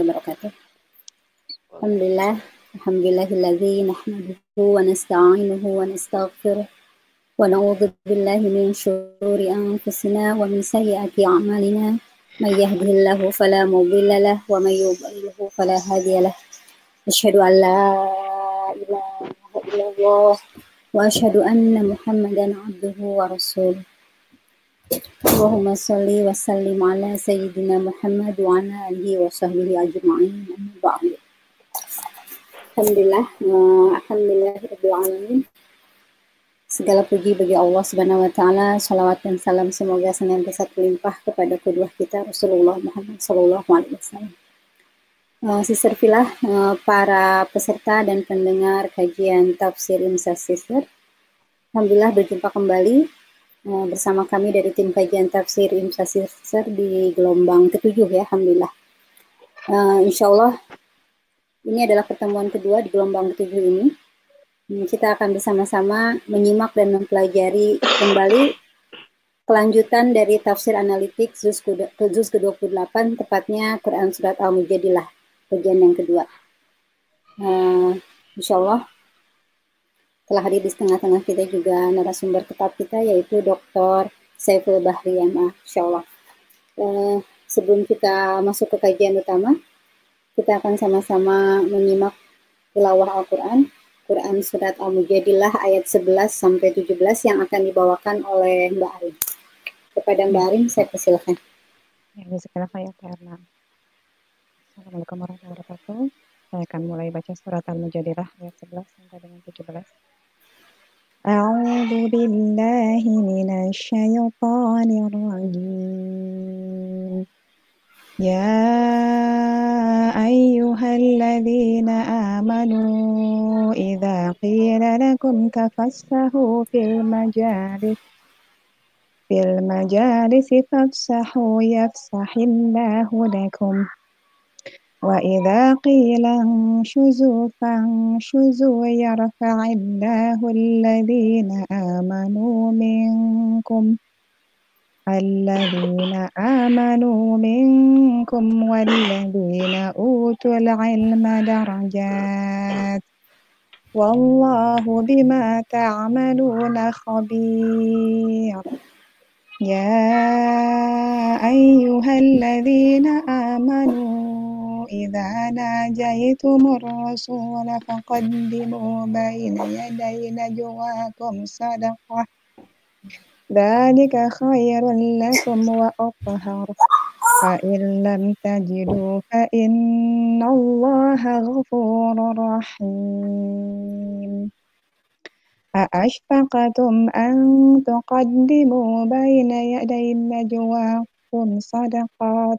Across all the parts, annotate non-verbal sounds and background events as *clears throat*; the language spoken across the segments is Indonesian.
وبركاته الحمد لله الحمد لله الذي نحمده ونستعينه ونستغفره ونعوذ بالله من شرور أنفسنا ومن سيئات أعمالنا. من يهده الله فلا مضل له ومن يضلله فلا هادي له. أشهد أن لا إله إلا الله وأشهد أن محمدا عبده ورسوله. Allahumma salli wa sallim ala sayyidina Muhammad wa ala alihi wa sahbihi ajma'in amma ba'du. Alhamdulillah, eh, alhamdulillah rabbil alamin. Segala puji bagi Allah Subhanahu wa taala, salawat dan salam semoga senantiasa terlimpah kepada kedua kita Rasulullah Muhammad sallallahu alaihi wasallam. Eh, Sister Filah, eh, para peserta dan pendengar kajian tafsir Imsa Sister. Alhamdulillah berjumpa kembali bersama kami dari tim kajian tafsir Imsa Sister di gelombang ketujuh ya, Alhamdulillah. Uh, insya Allah ini adalah pertemuan kedua di gelombang ketujuh ini. Hmm, kita akan bersama-sama menyimak dan mempelajari kembali kelanjutan dari tafsir analitik Zuz ke-28, tepatnya Quran Surat Al-Mujadilah, bagian yang kedua. Uh, insya Allah telah hadir di tengah-tengah kita juga narasumber tetap kita yaitu Dr. Saiful Bahri MA, insya. Uh, sebelum kita masuk ke kajian utama, kita akan sama-sama menyimak tilawah Al-Quran, Quran Surat Al-Mujadilah ayat 11 sampai 17 yang akan dibawakan oleh Mbak Arin. Kepada Mbak Arin, saya persilahkan. Ya, ya, Assalamualaikum warahmatullahi wabarakatuh. Saya akan mulai baca surat Al-Mujadilah ayat 11 sampai dengan 17. أعوذ بالله من الشيطان الرجيم. يا أيها الذين آمنوا إذا قيل لكم تفسحوا في المجالس في المجالس فافسحوا يفسح الله لكم. وإذا قيل انشزوا فانشزوا يرفع الله الذين آمنوا منكم الذين آمنوا منكم والذين أوتوا العلم درجات. والله بما تعملون خبير. يا أيها الذين آمنوا إذا ناجيتم الرسول فقدموا بين يدي نجواكم صدقة. ذلك خير لكم وأطهر. فإن لم تجدوا فإن الله غفور رحيم. أأشفقتم أن تقدموا بين يدي نجواكم صدقات؟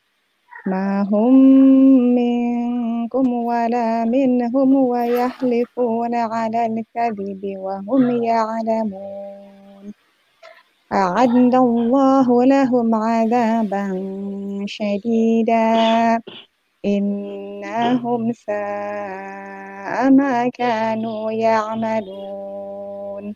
ما هم منكم ولا منهم ويحلفون على الكذب وهم يعلمون. أعد الله لهم عذابا شديدا. إنهم ساء ما كانوا يعملون.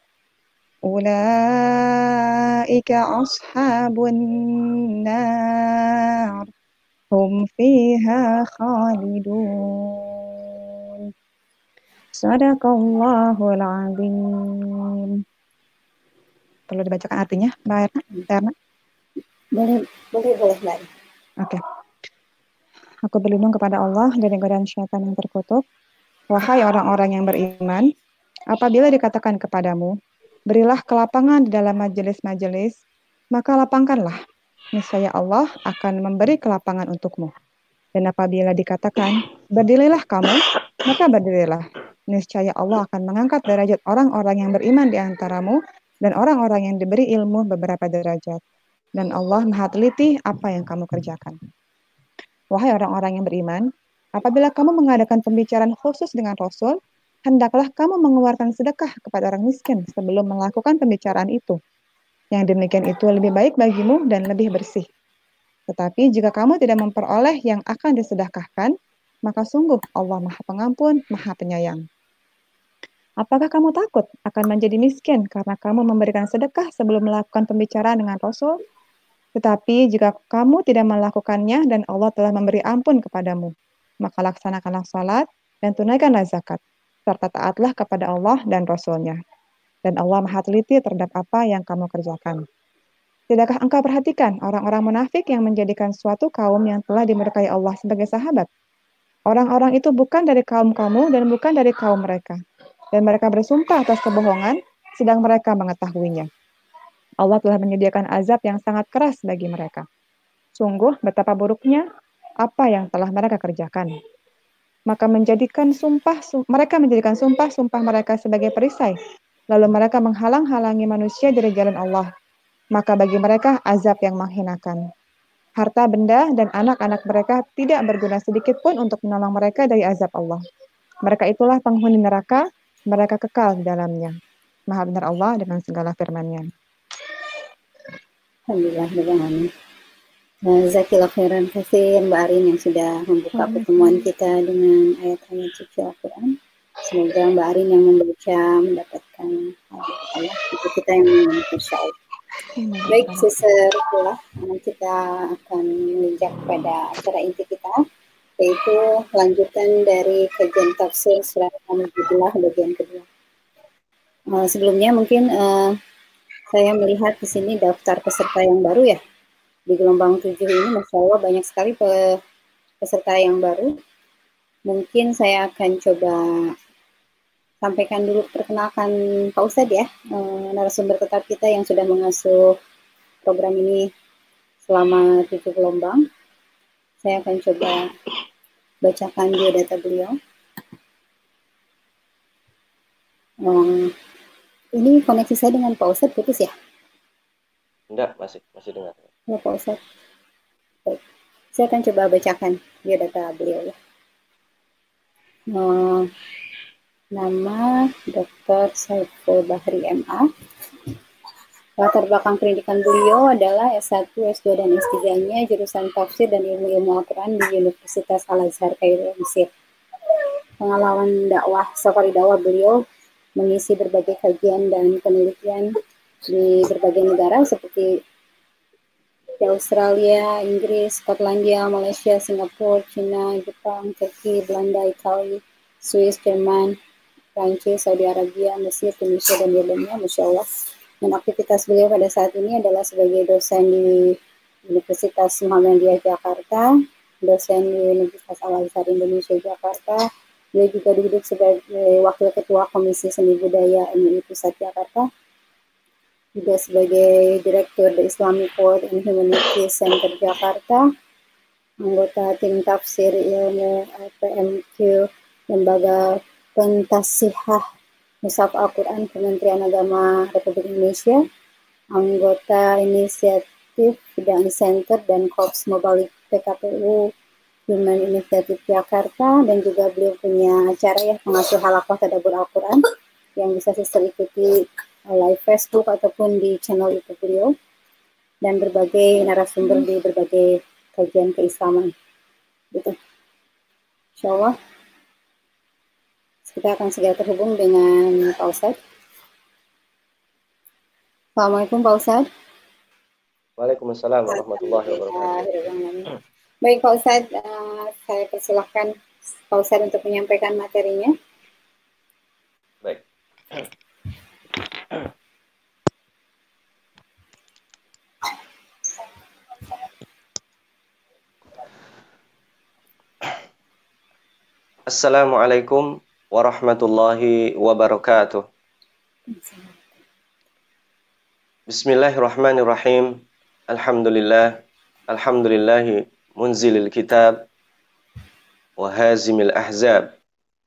أولئك أصحاب النار هم فيها خالدون Sadaqallahul azim. Perlu dibacakan artinya, Mbak Erna? Erna? Boleh, boleh, boleh, Mbak. Oke. Okay. aku berlindung kepada Allah dari godaan syaitan yang terkutuk. Wahai orang-orang yang beriman, apabila dikatakan kepadamu, berilah kelapangan di dalam majelis-majelis, maka lapangkanlah. Niscaya Allah akan memberi kelapangan untukmu. Dan apabila dikatakan, berdirilah kamu, maka berdirilah. Niscaya Allah akan mengangkat derajat orang-orang yang beriman di antaramu dan orang-orang yang diberi ilmu beberapa derajat. Dan Allah maha teliti apa yang kamu kerjakan. Wahai orang-orang yang beriman, apabila kamu mengadakan pembicaraan khusus dengan Rasul, hendaklah kamu mengeluarkan sedekah kepada orang miskin sebelum melakukan pembicaraan itu. Yang demikian itu lebih baik bagimu dan lebih bersih. Tetapi jika kamu tidak memperoleh yang akan disedekahkan, maka sungguh Allah Maha Pengampun, Maha Penyayang. Apakah kamu takut akan menjadi miskin karena kamu memberikan sedekah sebelum melakukan pembicaraan dengan Rasul? Tetapi jika kamu tidak melakukannya dan Allah telah memberi ampun kepadamu, maka laksanakanlah salat dan tunaikanlah zakat, serta taatlah kepada Allah dan Rasul-Nya. Dan Allah maha teliti terhadap apa yang kamu kerjakan. Tidakkah engkau perhatikan orang-orang munafik yang menjadikan suatu kaum yang telah dimurkai Allah sebagai sahabat? Orang-orang itu bukan dari kaum kamu dan bukan dari kaum mereka. Dan mereka bersumpah atas kebohongan, sedang mereka mengetahuinya. Allah telah menyediakan azab yang sangat keras bagi mereka. Sungguh betapa buruknya apa yang telah mereka kerjakan. Maka menjadikan sumpah mereka menjadikan sumpah-sumpah mereka sebagai perisai. Lalu mereka menghalang-halangi manusia dari jalan Allah maka bagi mereka azab yang menghinakan. Harta benda dan anak-anak mereka tidak berguna sedikit pun untuk menolong mereka dari azab Allah. Mereka itulah penghuni neraka, mereka kekal di dalamnya. Maha benar Allah dengan segala firman-Nya. Alhamdulillah, Nah, Zakillah khairan kasih Mbak Arin yang sudah membuka pertemuan kita dengan ayat-ayat suci Al-Quran. Semoga Mbak Arin yang membaca mendapatkan Allah, itu kita yang mengingat Baik, Suster Pula, kita akan menginjak pada acara inti kita, yaitu lanjutan dari kajian tafsir surat Al-Mujilah bagian kedua. Uh, sebelumnya mungkin uh, saya melihat di sini daftar peserta yang baru ya. Di gelombang tujuh ini, Masya Allah banyak sekali peserta yang baru. Mungkin saya akan coba sampaikan dulu perkenalkan Pak Ustadz ya, eh, narasumber tetap kita yang sudah mengasuh program ini selama tujuh gelombang. Saya akan coba bacakan biodata beliau. Um, ini koneksi saya dengan Pak Ustadz putus ya? Enggak, masih masih dengar. Ya Pak Ustadz. Baik. Saya akan coba bacakan biodata beliau ya. Uh, Nama Dr. Saiful Bahri MA. Latar belakang pendidikan beliau adalah S1, S2, dan S3-nya jurusan tafsir dan ilmu-ilmu Al-Quran di Universitas Al-Azhar Kairo, Mesir. Pengalaman dakwah, safari dakwah beliau mengisi berbagai kajian dan penelitian di berbagai negara seperti di Australia, Inggris, Skotlandia, Malaysia, Singapura, China, Jepang, Turki, Belanda, Italia, Swiss, Jerman, Prancis, Saudi Arabia, Mesir, Tunisia, dan Yordania, Masya Allah. Dan aktivitas beliau pada saat ini adalah sebagai dosen di Universitas Muhammadiyah Jakarta, dosen di Universitas Al-Azhar Indonesia Jakarta. Dia juga duduk sebagai Wakil Ketua Komisi Seni Budaya MUI Pusat Jakarta. Juga sebagai Direktur The Islamic World and Humanity Center Jakarta. Anggota tim tafsir ilmu PMQ Lembaga Pentasihah Musaf Al-Quran Kementerian Agama Republik Indonesia, anggota inisiatif Bidang Center dan Korps Mobile PKPU Human Initiative Jakarta dan juga beliau punya acara ya pengasuh halakoh tadabur Al-Quran yang bisa sister ikuti live Facebook ataupun di channel YouTube beliau dan berbagai narasumber di berbagai kajian keislaman gitu. Insya Allah kita akan segera terhubung dengan Pak Ustadz. Assalamualaikum Pak Ustadz. Waalaikumsalam warahmatullahi wabarakatuh. Baik Pak Ustadz, uh, saya persilahkan Pak Ustadz untuk menyampaikan materinya. Baik. Assalamualaikum warahmatullahi wabarakatuh. Bismillahirrahmanirrahim. Alhamdulillah. Alhamdulillahi munzilil kitab wa hazimil ahzab.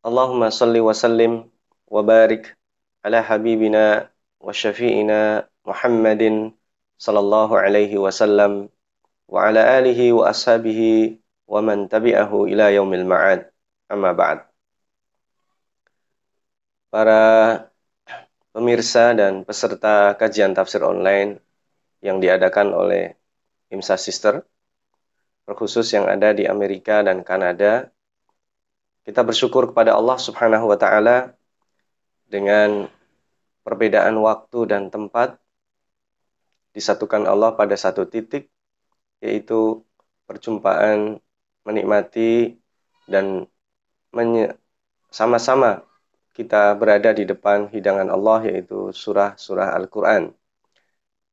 Allahumma salli wa sallim wa barik ala habibina sallallahu alaihi wasallam wa ala alihi wa ashabihi wa man tabi'ahu ila yaumil ma'ad. Amma ba'd. Para pemirsa dan peserta kajian tafsir online yang diadakan oleh IMSA Sister, terkhusus yang ada di Amerika dan Kanada, kita bersyukur kepada Allah Subhanahu wa taala dengan perbedaan waktu dan tempat disatukan Allah pada satu titik yaitu perjumpaan menikmati dan sama-sama kita berada di depan hidangan Allah yaitu surah-surah Al-Quran.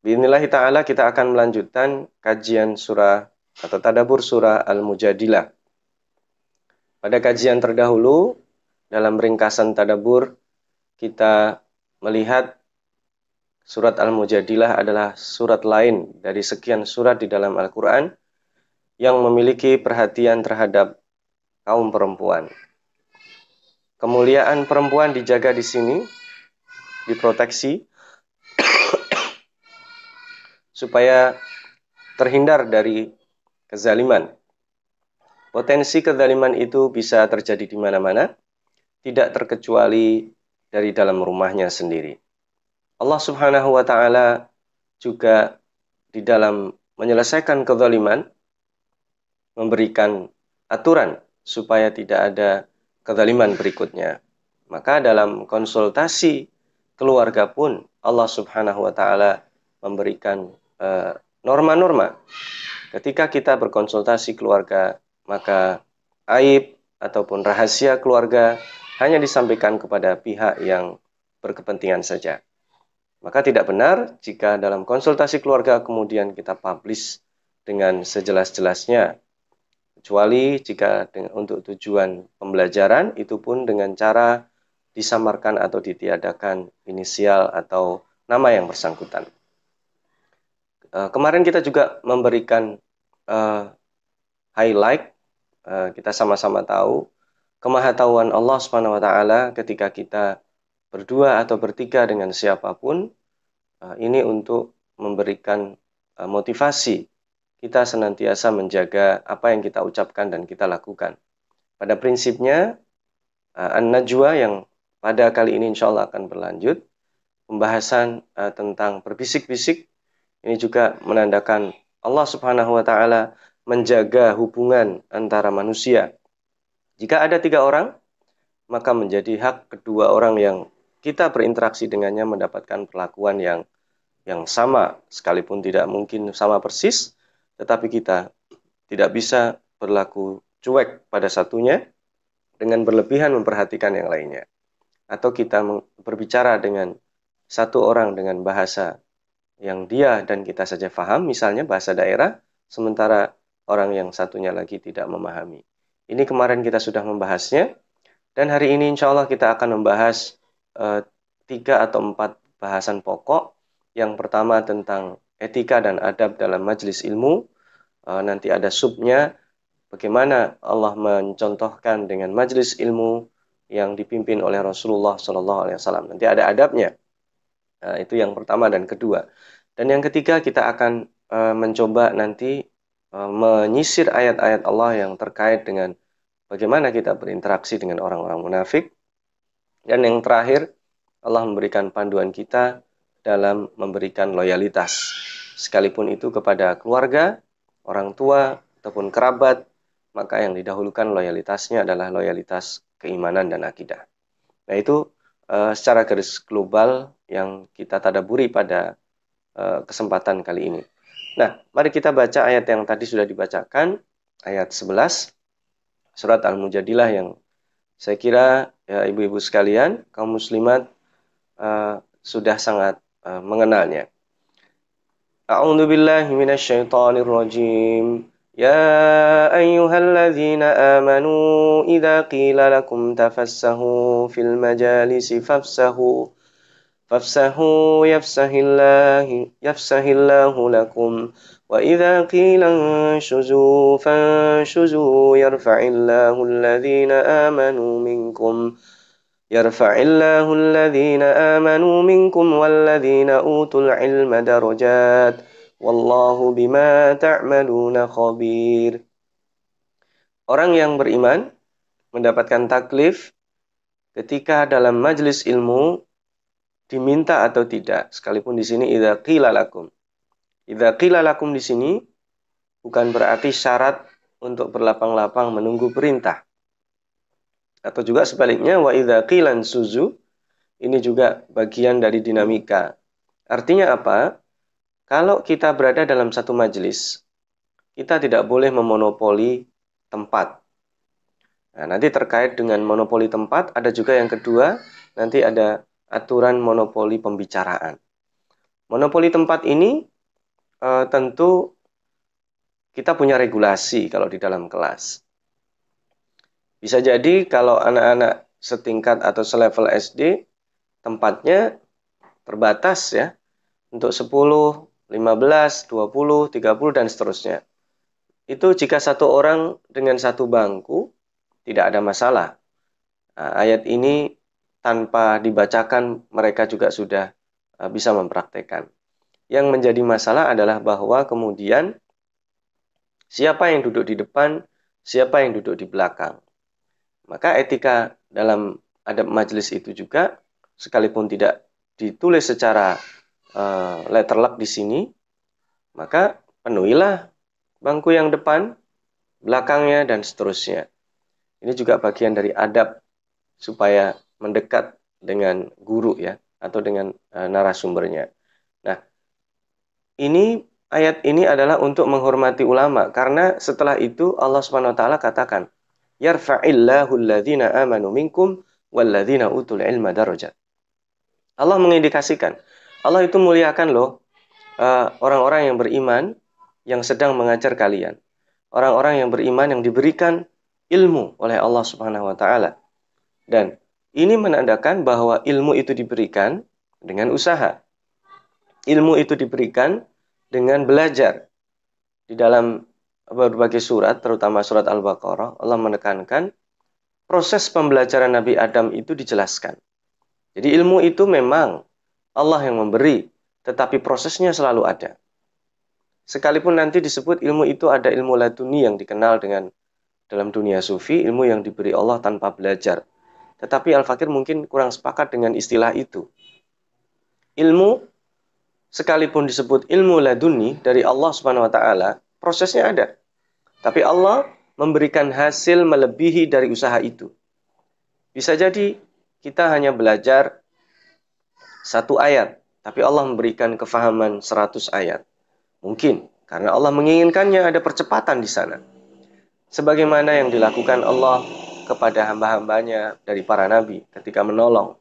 Bismillah ta'ala kita akan melanjutkan kajian surah atau tadabur surah Al-Mujadilah. Pada kajian terdahulu, dalam ringkasan tadabur, kita melihat surat Al-Mujadilah adalah surat lain dari sekian surat di dalam Al-Quran yang memiliki perhatian terhadap kaum perempuan. Kemuliaan perempuan dijaga di sini, diproteksi, *coughs* supaya terhindar dari kezaliman. Potensi kezaliman itu bisa terjadi di mana-mana, tidak terkecuali dari dalam rumahnya sendiri. Allah Subhanahu wa taala juga di dalam menyelesaikan kezaliman memberikan aturan supaya tidak ada kezaliman berikutnya. Maka dalam konsultasi keluarga pun Allah Subhanahu wa taala memberikan eh, norma-norma. Uh, Ketika kita berkonsultasi keluarga, maka aib ataupun rahasia keluarga hanya disampaikan kepada pihak yang berkepentingan saja. Maka tidak benar jika dalam konsultasi keluarga kemudian kita publish dengan sejelas-jelasnya kecuali jika untuk tujuan pembelajaran itu pun dengan cara disamarkan atau ditiadakan inisial atau nama yang bersangkutan. Uh, kemarin kita juga memberikan uh, highlight uh, kita sama-sama tahu kemahatauan Allah Subhanahu wa taala ketika kita berdua atau bertiga dengan siapa pun uh, ini untuk memberikan uh, motivasi kita senantiasa menjaga apa yang kita ucapkan dan kita lakukan. Pada prinsipnya, uh, An-Najwa yang pada kali ini insya Allah akan berlanjut, pembahasan tentang berbisik-bisik, ini juga menandakan Allah subhanahu wa ta'ala menjaga hubungan antara manusia. Jika ada tiga orang, maka menjadi hak kedua orang yang kita berinteraksi dengannya mendapatkan perlakuan yang yang sama, sekalipun tidak mungkin sama persis, tetapi kita tidak bisa berlaku cuek pada satunya dengan berlebihan memperhatikan yang lainnya. Atau kita berbicara dengan satu orang dengan bahasa yang dia dan kita saja faham, misalnya bahasa daerah, sementara orang yang satunya lagi tidak memahami. Ini kemarin kita sudah membahasnya, dan hari ini insya Allah kita akan membahas uh, tiga atau empat bahasan pokok. Yang pertama tentang etika dan adab dalam majelis ilmu, uh, nanti ada subnya bagaimana Allah mencontohkan dengan majelis ilmu yang dipimpin oleh Rasulullah Shallallahu Alaihi Wasallam. Nanti ada adabnya. Nah, itu yang pertama dan kedua. Dan yang ketiga kita akan uh, mencoba nanti menyisir ayat-ayat Allah yang terkait dengan bagaimana kita berinteraksi dengan orang-orang munafik. Dan yang terakhir Allah memberikan panduan kita dalam memberikan loyalitas. Sekalipun itu kepada keluarga, orang tua ataupun kerabat, maka yang didahulukan loyalitasnya adalah loyalitas keimanan dan akidah. Nah itu uh, secara garis global yang kita tadaburi pada uh, kesempatan kali ini. Nah, mari kita baca ayat yang tadi sudah dibacakan, ayat 11, surat Al-Mujadilah yang saya kira ya ibu-ibu sekalian, kaum muslimat uh, sudah sangat uh, mengenalnya. أعوذ بالله من الشيطان الرجيم يا يا أيها الذين آمنوا إذا قيل لكم تفسحوا في المجالس فافسحوا فافسحوا يفسح الله يفسح الله لكم وإذا قيل انشزوا فانشزوا يرفع الله الذين آمنوا منكم يرفع الله الذين آمنوا منكم والذين أوتوا العلم درجات والله بما تعملون خبير Orang yang beriman mendapatkan taklif ketika dalam majlis ilmu diminta atau tidak. Sekalipun di sini idza qila lakum. Idza qila lakum di sini bukan berarti syarat untuk berlapang-lapang menunggu perintah. Atau juga sebaliknya wa idza qilan suzu ini juga bagian dari dinamika. Artinya apa? Kalau kita berada dalam satu majelis, kita tidak boleh memonopoli tempat. Nah, nanti terkait dengan monopoli tempat, ada juga yang kedua, nanti ada aturan monopoli pembicaraan. Monopoli tempat ini e, tentu kita punya regulasi kalau di dalam kelas. Bisa jadi kalau anak-anak setingkat atau selevel SD, tempatnya terbatas ya, untuk 10, 15, 20, 30, dan seterusnya. Itu jika satu orang dengan satu bangku, tidak ada masalah. Nah, ayat ini tanpa dibacakan mereka juga sudah uh, bisa mempraktekkan. Yang menjadi masalah adalah bahwa kemudian siapa yang duduk di depan, siapa yang duduk di belakang. Maka etika dalam adab majelis itu juga sekalipun tidak ditulis secara uh, letterlock di sini, maka penuhilah bangku yang depan, belakangnya dan seterusnya. Ini juga bagian dari adab supaya mendekat dengan guru ya atau dengan uh, narasumbernya. Ini ayat ini adalah untuk menghormati ulama karena setelah itu Allah Subhanahu wa taala katakan yarfa'illahu alladhina amanu minkum walladhina utul ilma darajat. Allah mengindikasikan, Allah itu muliakan loh eh, orang-orang uh, yang beriman yang sedang mengajar kalian. Orang-orang yang beriman yang diberikan ilmu oleh Allah Subhanahu wa taala. Dan ini menandakan bahwa ilmu itu diberikan dengan usaha. Ilmu itu diberikan dengan belajar. Di dalam berbagai surat, terutama surat Al-Baqarah, Allah menekankan proses pembelajaran Nabi Adam itu dijelaskan. Jadi ilmu itu memang Allah yang memberi, tetapi prosesnya selalu ada. Sekalipun nanti disebut ilmu itu ada ilmu laduni yang dikenal dengan dalam dunia sufi, ilmu yang diberi Allah tanpa belajar. Tetapi Al-Fakir mungkin kurang sepakat dengan istilah itu. Ilmu sekalipun disebut ilmu laduni dari Allah Subhanahu wa taala, prosesnya ada. Tapi Allah memberikan hasil melebihi dari usaha itu. Bisa jadi kita hanya belajar satu ayat, tapi Allah memberikan kefahaman seratus ayat. Mungkin karena Allah menginginkannya ada percepatan di sana. Sebagaimana yang dilakukan Allah kepada hamba-hambanya dari para nabi ketika menolong.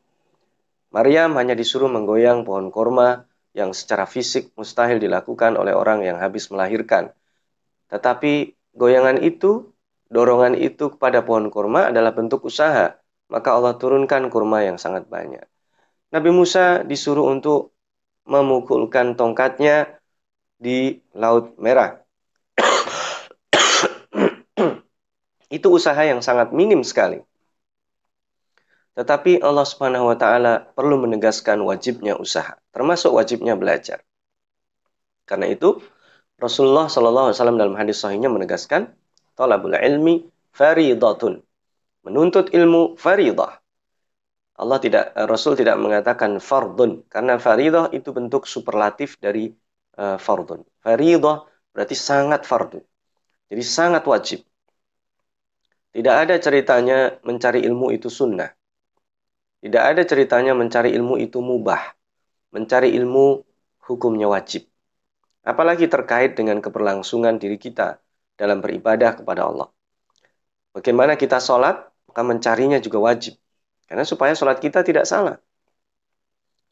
Maryam hanya disuruh menggoyang pohon korma yang secara fisik mustahil dilakukan oleh orang yang habis melahirkan. Tetapi goyangan itu, dorongan itu kepada pohon kurma adalah bentuk usaha. Maka Allah turunkan kurma yang sangat banyak. Nabi Musa disuruh untuk memukulkan tongkatnya di Laut Merah. *coughs* itu usaha yang sangat minim sekali. Tetapi Allah Subhanahu wa taala perlu menegaskan wajibnya usaha, termasuk wajibnya belajar. Karena itu, Rasulullah Shallallahu Alaihi Wasallam dalam hadis sahihnya menegaskan, talabul ilmi faridatun. Menuntut ilmu faridah. Allah tidak Rasul tidak mengatakan fardun karena faridah itu bentuk superlatif dari uh, fardun. Faridah berarti sangat fardu. Jadi sangat wajib. Tidak ada ceritanya mencari ilmu itu sunnah. Tidak ada ceritanya mencari ilmu itu mubah. Mencari ilmu hukumnya wajib. Apalagi terkait dengan keberlangsungan diri kita dalam beribadah kepada Allah. Bagaimana kita sholat, maka mencarinya juga wajib. Karena supaya sholat kita tidak salah.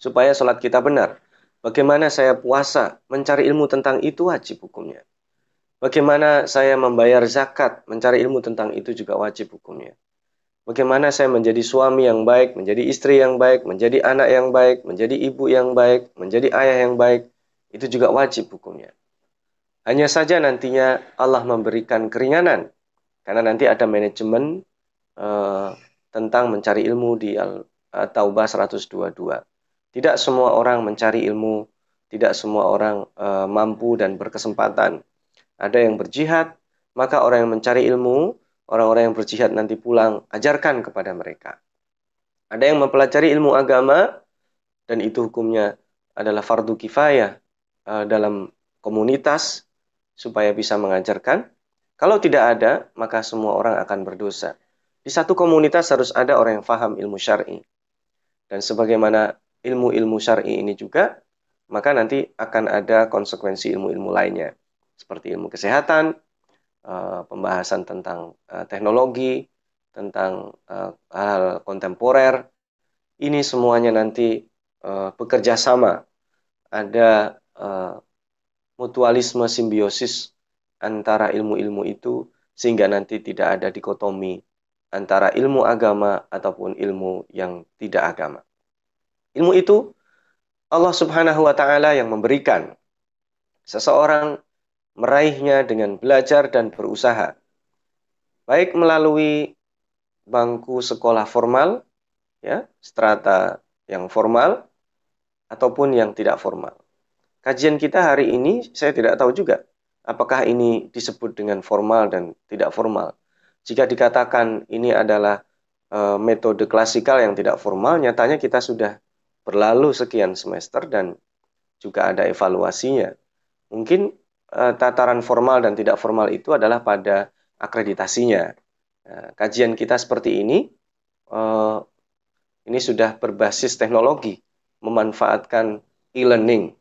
Supaya sholat kita benar. Bagaimana saya puasa, mencari ilmu tentang itu wajib hukumnya. Bagaimana saya membayar zakat, mencari ilmu tentang itu juga wajib hukumnya. Bagaimana saya menjadi suami yang baik, menjadi istri yang baik, menjadi anak yang baik, menjadi ibu yang baik, menjadi ayah yang baik, itu juga wajib hukumnya. Hanya saja nantinya Allah memberikan keringanan, karena nanti ada manajemen uh, tentang mencari ilmu di Al-Taubah 122. Tidak semua orang mencari ilmu, tidak semua orang uh, mampu dan berkesempatan ada yang berjihad, maka orang yang mencari ilmu, orang-orang yang berjihad nanti pulang, ajarkan kepada mereka. Ada yang mempelajari ilmu agama, dan itu hukumnya adalah fardu kifayah uh, dalam komunitas, supaya bisa mengajarkan. Kalau tidak ada, maka semua orang akan berdosa. Di satu komunitas harus ada orang yang faham ilmu syar'i. Dan sebagaimana ilmu-ilmu syar'i ini juga, maka nanti akan ada konsekuensi ilmu-ilmu lainnya seperti ilmu kesehatan, uh, pembahasan tentang uh, teknologi, tentang uh, hal kontemporer. Ini semuanya nanti uh, bekerja sama. Ada uh, mutualisme simbiosis antara ilmu-ilmu itu sehingga nanti tidak ada dikotomi antara ilmu agama ataupun ilmu yang tidak agama. Ilmu itu Allah Subhanahu wa taala yang memberikan. Seseorang meraihnya dengan belajar dan berusaha, baik melalui bangku sekolah formal, ya, strata yang formal, ataupun yang tidak formal. Kajian kita hari ini saya tidak tahu juga apakah ini disebut dengan formal dan tidak formal. Jika dikatakan ini adalah e, metode klasikal yang tidak formal, nyatanya kita sudah berlalu sekian semester dan juga ada evaluasinya. Mungkin uh, tataran formal dan tidak formal itu adalah pada akreditasinya. Uh, kajian kita seperti ini, uh, ini sudah berbasis teknologi, memanfaatkan e-learning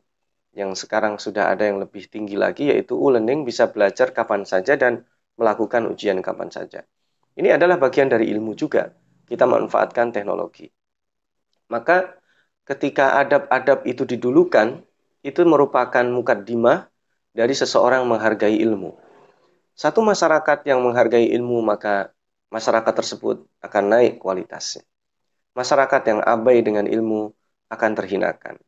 yang sekarang sudah ada yang lebih tinggi lagi, yaitu e-learning bisa belajar kapan saja dan melakukan ujian kapan saja. Ini adalah bagian dari ilmu juga. Kita manfaatkan teknologi. Maka ketika adab-adab itu didulukan, itu merupakan mukaddimah dari seseorang menghargai ilmu. Satu masyarakat yang menghargai ilmu, maka masyarakat tersebut akan naik kualitasnya. Masyarakat yang abai dengan ilmu akan terhinakan.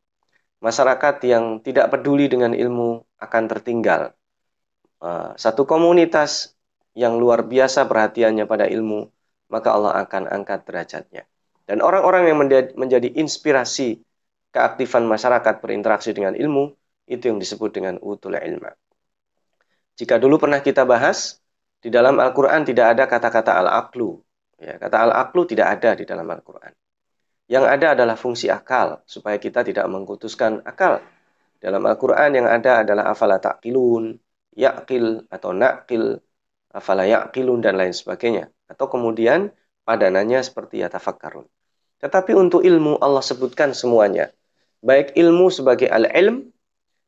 Masyarakat yang tidak peduli dengan ilmu akan tertinggal. Eh, satu komunitas yang luar biasa perhatiannya pada ilmu, maka Allah akan angkat derajatnya. Dan orang-orang yang menjadi inspirasi keaktifan masyarakat berinteraksi dengan ilmu, itu yang disebut dengan utul ilma. Jika dulu pernah kita bahas, di dalam Al-Quran tidak ada kata-kata al-aqlu. Ya, kata al-aqlu tidak ada di dalam Al-Quran. Yang ada adalah fungsi akal, supaya kita tidak mengkutuskan akal. Dalam Al-Quran yang ada adalah afala ta'qilun, yaqil atau naqil, afala yaqilun dan lain sebagainya. Atau kemudian padanannya seperti yatafakkarun. Tetapi untuk ilmu Allah sebutkan semuanya. Baik ilmu sebagai al-ilm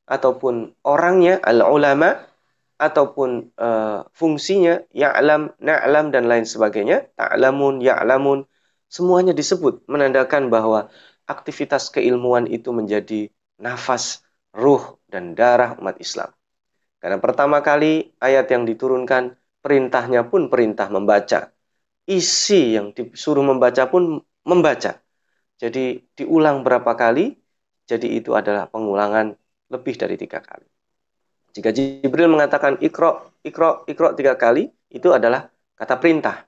ataupun orangnya al-ulama ataupun uh, fungsinya ya'lam, na'lam dan lain sebagainya, ta'lamun, ya'lamun, semuanya disebut menandakan bahwa aktivitas keilmuan itu menjadi nafas, ruh dan darah umat Islam. Karena pertama kali ayat yang diturunkan perintahnya pun perintah membaca. Isi yang disuruh membaca pun membaca. Jadi diulang berapa kali? Jadi itu adalah pengulangan lebih dari tiga kali. Jika Jibril mengatakan ikro, ikro, ikro tiga kali, itu adalah kata perintah.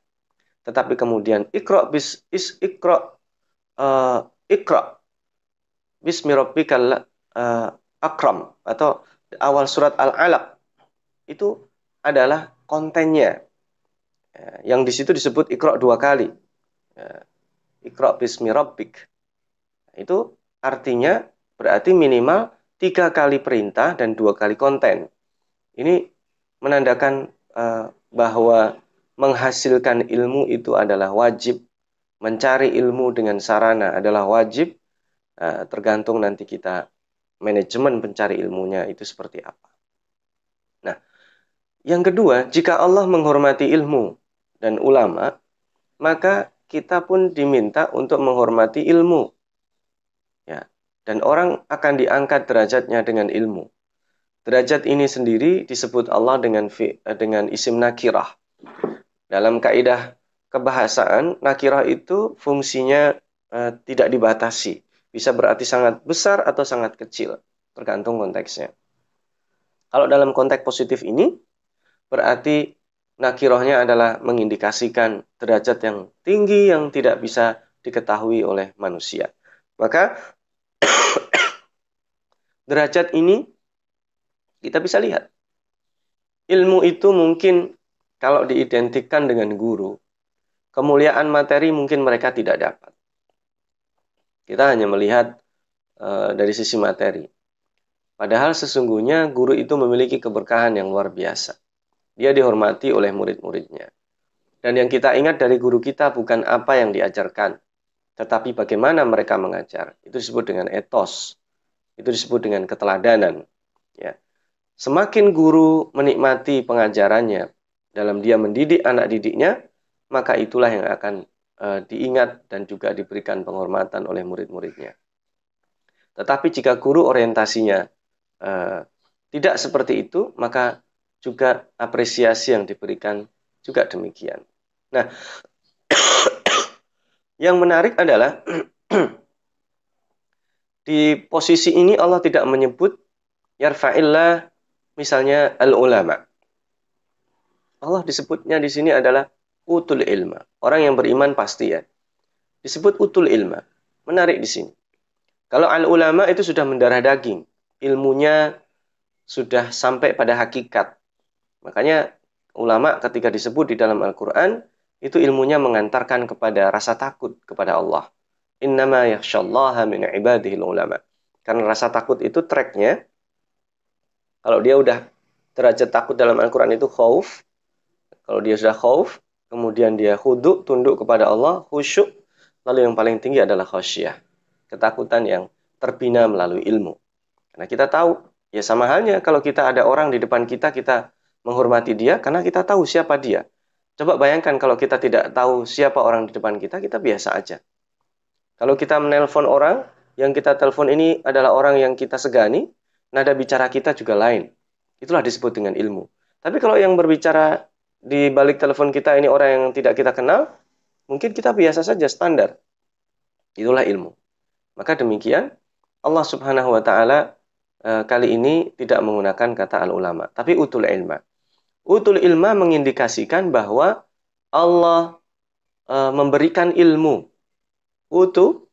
Tetapi kemudian ikro bis is ikro uh, ikro bismi rabbikal uh, akram atau awal surat al-alaq itu adalah kontennya ya, yang di situ disebut ikro dua kali ikro bismi rabbik itu artinya berarti minimal tiga kali perintah dan dua kali konten. Ini menandakan uh, bahwa menghasilkan ilmu itu adalah wajib. Mencari ilmu dengan sarana adalah wajib. Uh, tergantung nanti kita manajemen pencari ilmunya itu seperti apa. Nah, yang kedua, jika Allah menghormati ilmu dan ulama, maka kita pun diminta untuk menghormati ilmu dan orang akan diangkat derajatnya dengan ilmu. Derajat ini sendiri disebut Allah dengan eh, dengan isim nakirah. Dalam kaidah kebahasaan, nakirah itu fungsinya uh, tidak dibatasi. Bisa berarti sangat besar atau sangat kecil, tergantung konteksnya. Kalau dalam konteks positif ini, berarti nakirahnya adalah mengindikasikan derajat yang tinggi yang tidak bisa diketahui oleh manusia. Maka *coughs* derajat ini kita bisa lihat. Ilmu itu mungkin kalau diidentikan dengan guru, kemuliaan materi mungkin mereka tidak dapat. Kita hanya melihat uh, dari sisi materi. Padahal sesungguhnya guru itu memiliki keberkahan yang luar biasa. Dia dihormati oleh murid-muridnya. Dan yang kita ingat dari guru kita bukan apa yang diajarkan, tetapi bagaimana mereka mengajar. Itu disebut dengan etos. Itu disebut dengan keteladanan. Ya. Semakin guru menikmati pengajarannya dalam dia mendidik anak didiknya, maka itulah yang akan uh, diingat dan juga diberikan penghormatan oleh murid-muridnya. Tetapi jika guru orientasinya uh, tidak seperti itu, maka juga apresiasi yang diberikan juga demikian. Nah, yang menarik adalah *clears throat* di posisi ini Allah tidak menyebut yarfa'illah misalnya al-ulama. Allah disebutnya di sini adalah utul ilma. Orang yang beriman pasti ya. Disebut utul ilma. Menarik di sini. Kalau al-ulama itu sudah mendarah daging. Ilmunya sudah sampai pada hakikat. Makanya ulama ketika disebut di dalam Al-Quran, itu ilmunya mengantarkan kepada rasa takut kepada Allah. Innama yakhshallaha min ibadihil ulama. Karena rasa takut itu tracknya kalau dia udah derajat takut dalam Al-Quran itu khauf. Kalau dia sudah khauf, kemudian dia huduk, tunduk kepada Allah, khusyuk. Lalu yang paling tinggi adalah khasyah. Ketakutan yang terbina melalui ilmu. Karena kita tahu, ya sama halnya kalau kita ada orang di depan kita, kita menghormati dia karena kita tahu siapa dia. Coba bayangkan kalau kita tidak tahu siapa orang di depan kita, kita biasa aja. Kalau kita menelpon orang, yang kita telepon ini adalah orang yang kita segani, nada bicara kita juga lain. Itulah disebut dengan ilmu. Tapi kalau yang berbicara di balik telepon kita ini orang yang tidak kita kenal, mungkin kita biasa saja standar. Itulah ilmu. Maka demikian Allah Subhanahu wa taala e, kali ini tidak menggunakan kata al ulama, tapi utul ilma. Utul ilma mengindikasikan bahwa Allah e, memberikan ilmu. Utu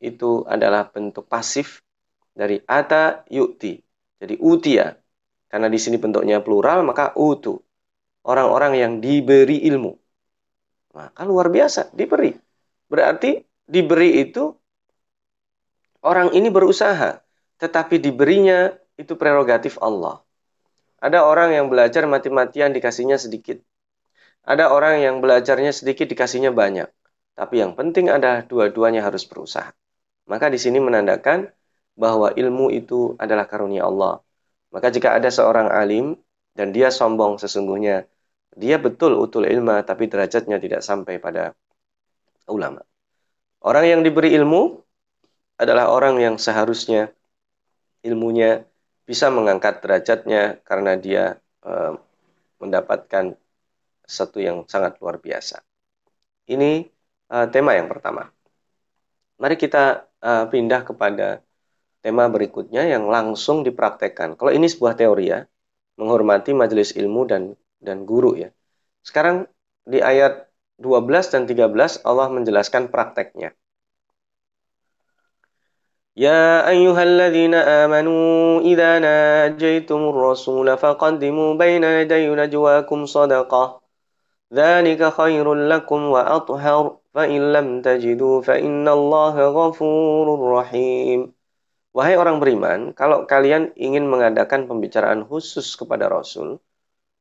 itu adalah bentuk pasif dari ata yukti. Jadi utia. Karena di sini bentuknya plural, maka utu. Orang-orang yang diberi ilmu. Maka luar biasa, diberi. Berarti diberi itu orang ini berusaha. Tetapi diberinya itu prerogatif Allah. Ada orang yang belajar mati-matian dikasihnya sedikit. Ada orang yang belajarnya sedikit dikasihnya banyak. Tapi yang penting ada dua-duanya harus berusaha. Maka di sini menandakan bahwa ilmu itu adalah karunia Allah. Maka jika ada seorang alim dan dia sombong sesungguhnya dia betul utul ilmu tapi derajatnya tidak sampai pada ulama. Orang yang diberi ilmu adalah orang yang seharusnya ilmunya bisa mengangkat derajatnya karena dia e, mendapatkan satu yang sangat luar biasa. Ini e, tema yang pertama. Mari kita e, pindah kepada tema berikutnya yang langsung dipraktekkan. Kalau ini sebuah teori ya, menghormati majelis ilmu dan dan guru ya. Sekarang di ayat 12 dan 13 Allah menjelaskan prakteknya. Ayyuhalladzina amanu idza najaitumur rasul faqaddimu baina yaday najwakum sadaqah. Dzalika khairul lakum wa athhar fa in lam tajidu fa innallaha ghafurur rahim. Wahai orang beriman, kalau kalian ingin mengadakan pembicaraan khusus kepada Rasul,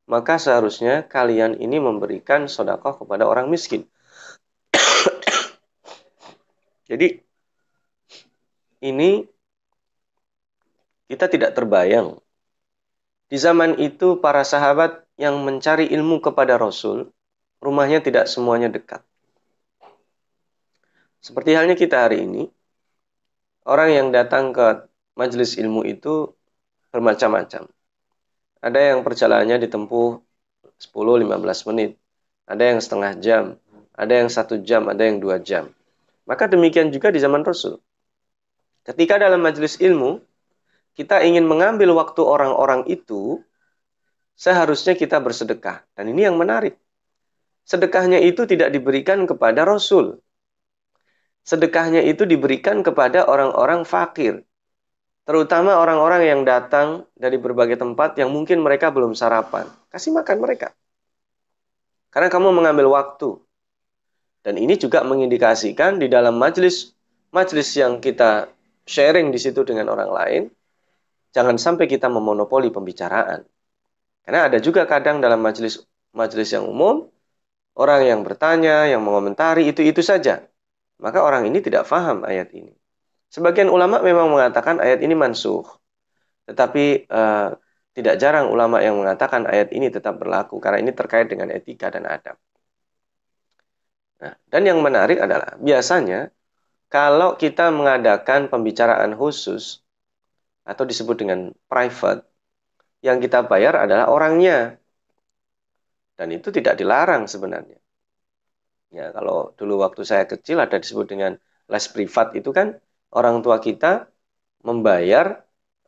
maka seharusnya kalian ini memberikan sodakoh kepada orang miskin. *coughs* Jadi, ini kita tidak terbayang. Di zaman itu, para sahabat yang mencari ilmu kepada Rasul, rumahnya tidak semuanya dekat. Seperti halnya kita hari ini, orang yang datang ke majelis ilmu itu bermacam-macam. Ada yang perjalanannya ditempuh 10-15 menit, ada yang setengah jam, ada yang satu jam, ada yang dua jam. Maka demikian juga di zaman Rasul. Ketika dalam majelis ilmu, kita ingin mengambil waktu orang-orang itu, seharusnya kita bersedekah. Dan ini yang menarik. Sedekahnya itu tidak diberikan kepada Rasul. Sedekahnya itu diberikan kepada orang-orang fakir. Terutama orang-orang yang datang dari berbagai tempat yang mungkin mereka belum sarapan. Kasih makan mereka. Karena kamu mengambil waktu. Dan ini juga mengindikasikan di dalam majelis majelis yang kita sharing di situ dengan orang lain, jangan sampai kita memonopoli pembicaraan. Karena ada juga kadang dalam majelis majelis yang umum, orang yang bertanya, yang mengomentari itu-itu saja. Maka orang ini tidak faham ayat ini. Sebagian ulama memang mengatakan ayat ini mansuh. Tetapi uh, tidak jarang ulama yang mengatakan ayat ini tetap berlaku karena ini terkait dengan etika dan adab. Nah, dan yang menarik adalah biasanya kalau kita mengadakan pembicaraan khusus atau disebut dengan private, yang kita bayar adalah orangnya. Dan itu tidak dilarang sebenarnya. Ya, kalau dulu waktu saya kecil ada disebut dengan les privat itu kan orang tua kita membayar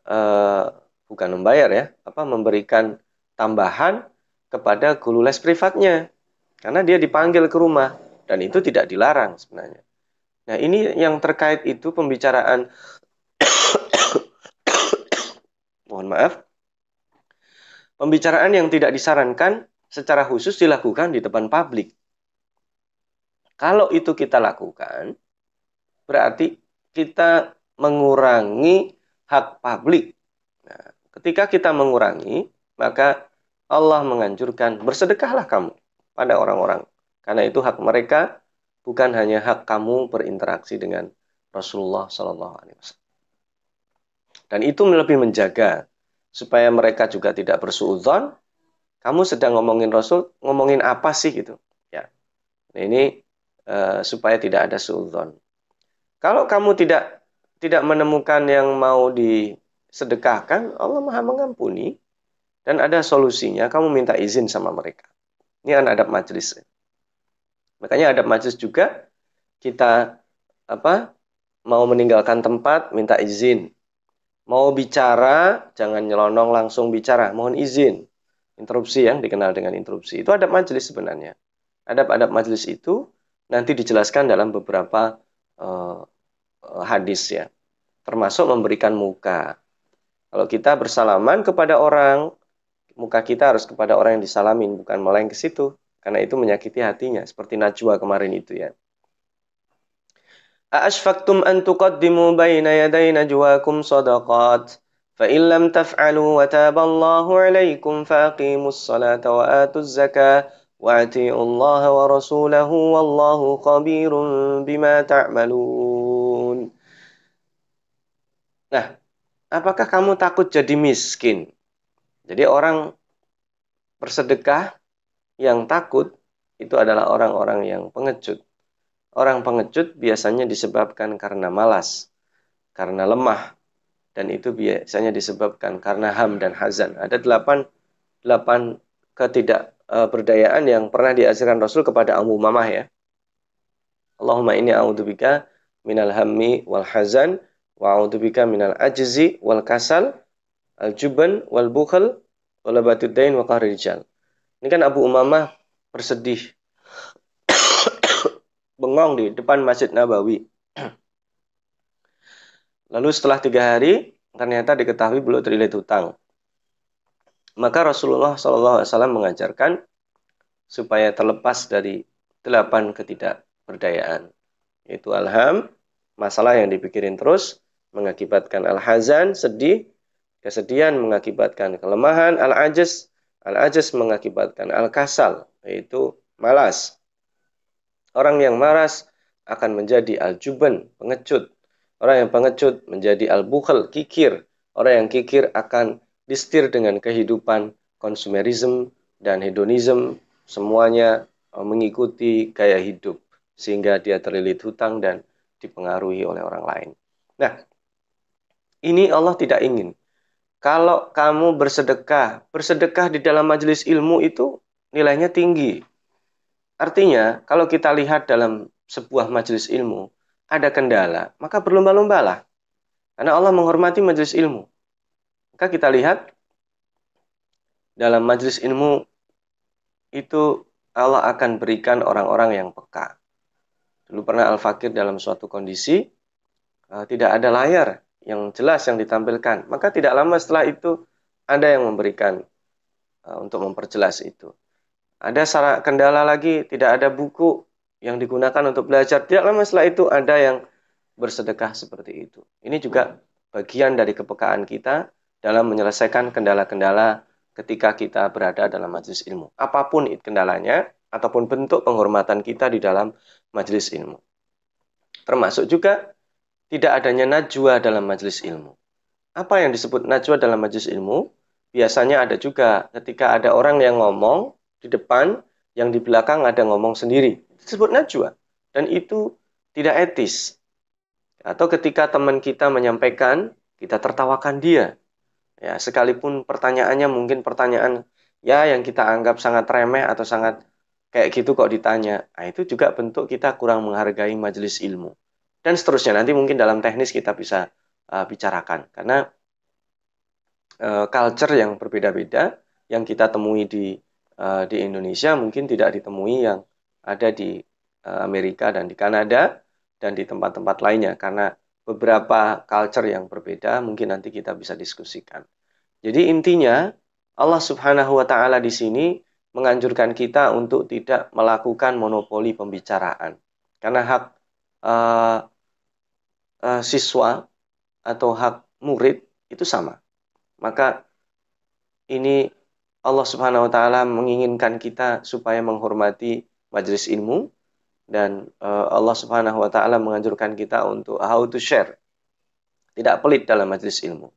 eh, bukan membayar ya, apa memberikan tambahan kepada guru les privatnya karena dia dipanggil ke rumah dan itu tidak dilarang sebenarnya. Nah, ini yang terkait itu pembicaraan *coughs* mohon maaf. Pembicaraan yang tidak disarankan secara khusus dilakukan di depan publik. Kalau itu kita lakukan, berarti kita mengurangi hak publik. Nah, ketika kita mengurangi, maka Allah menganjurkan bersedekahlah kamu pada orang-orang. Karena itu hak mereka bukan hanya hak kamu berinteraksi dengan Rasulullah Shallallahu Alaihi Wasallam. Dan itu lebih menjaga supaya mereka juga tidak bersuudzon. Kamu sedang ngomongin Rasul, ngomongin apa sih gitu? Ya, ini uh, supaya tidak ada suudzon. Kalau kamu tidak tidak menemukan yang mau disedekahkan, Allah Maha mengampuni dan ada solusinya. Kamu minta izin sama mereka. Ini kan adab majelis. Makanya ada majlis juga kita apa mau meninggalkan tempat minta izin. Mau bicara jangan nyelonong langsung bicara, mohon izin. Interupsi yang dikenal dengan interupsi. Itu adab majelis sebenarnya. Adab-adab majelis itu nanti dijelaskan dalam beberapa uh, hadis ya. Termasuk memberikan muka. Kalau kita bersalaman kepada orang, muka kita harus kepada orang yang disalamin, bukan meleng ke situ Karena itu menyakiti hatinya. Seperti Najwa kemarin itu ya. A'ashfaktum an tuqaddimu baina yaday najwakum sadaqat. فإن لم تفعلوا وتاب الله عليكم فأقيموا الصلاة وآتوا الزكاة وأطيعوا الله ورسوله والله خبير بما تعملون Nah, apakah kamu takut jadi miskin? Jadi orang bersedekah yang takut itu adalah orang-orang yang pengecut. Orang pengecut biasanya disebabkan karena malas, karena lemah, dan itu biasanya disebabkan karena ham dan hazan. Ada delapan, delapan ketidakberdayaan yang pernah diajarkan Rasul kepada Abu Mamah ya. Allahumma inni a'udzubika minal hammi wal hazan wa a'udzubika minal ajzi wal kasal al juban wal bukhl wal dain wa qahrijal. Ini kan Abu Umamah bersedih. *coughs* Bengong di depan Masjid Nabawi. *coughs* Lalu setelah tiga hari, ternyata diketahui beliau terlilit hutang. Maka Rasulullah SAW mengajarkan supaya terlepas dari delapan ketidakberdayaan. Yaitu alham, masalah yang dipikirin terus, mengakibatkan al-hazan, sedih, kesedihan mengakibatkan kelemahan, al-ajaz, Al-ajas mengakibatkan al-kasal, yaitu malas. Orang yang malas akan menjadi al-juban, pengecut. Orang yang pengecut menjadi al-bukhal, kikir. Orang yang kikir akan distir dengan kehidupan konsumerisme dan hedonisme. Semuanya e, mengikuti gaya hidup. Sehingga dia terlilit hutang dan dipengaruhi oleh orang lain. Nah, ini Allah tidak ingin kalau kamu bersedekah, bersedekah di dalam majelis ilmu itu nilainya tinggi. Artinya, kalau kita lihat dalam sebuah majelis ilmu, ada kendala, maka berlomba-lombalah. Karena Allah menghormati majelis ilmu. Maka kita lihat dalam majelis ilmu itu Allah akan berikan orang-orang yang peka. Dulu pernah Al-Fakir dalam suatu kondisi uh, tidak ada layar yang jelas yang ditampilkan. Maka tidak lama setelah itu ada yang memberikan uh, untuk memperjelas itu. Ada salah kendala lagi, tidak ada buku yang digunakan untuk belajar. Tidak lama setelah itu ada yang bersedekah seperti itu. Ini juga bagian dari kepekaan kita dalam menyelesaikan kendala-kendala ketika kita berada dalam majelis ilmu. Apa pun kendalanya, ataupun bentuk penghormatan kita di dalam majelis ilmu. Termasuk juga tidak adanya najwa dalam majelis ilmu. Apa yang disebut najwa dalam majelis ilmu? Biasanya ada juga ketika ada orang yang ngomong di depan, yang di belakang ada ngomong sendiri. Disebut najwa. Dan itu tidak etis. Atau ketika teman kita menyampaikan, kita tertawakan dia. Ya, sekalipun pertanyaannya mungkin pertanyaan ya yang kita anggap sangat remeh atau sangat kayak gitu kok ditanya. Nah, itu juga bentuk kita kurang menghargai majelis ilmu. Dan seterusnya nanti mungkin dalam teknis kita bisa uh, bicarakan karena uh, culture yang berbeda-beda yang kita temui di uh, di Indonesia mungkin tidak ditemui yang ada di uh, Amerika dan di Kanada dan di tempat-tempat lainnya karena beberapa culture yang berbeda mungkin nanti kita bisa diskusikan. Jadi intinya Allah Subhanahu wa taala di sini menganjurkan kita untuk tidak melakukan monopoli pembicaraan. Karena hak uh, uh, siswa atau hak murid itu sama. Maka ini Allah Subhanahu wa taala menginginkan kita supaya menghormati majelis ilmu dan uh, Allah Subhanahu wa taala menganjurkan kita untuk how to share. Tidak pelit dalam majelis ilmu.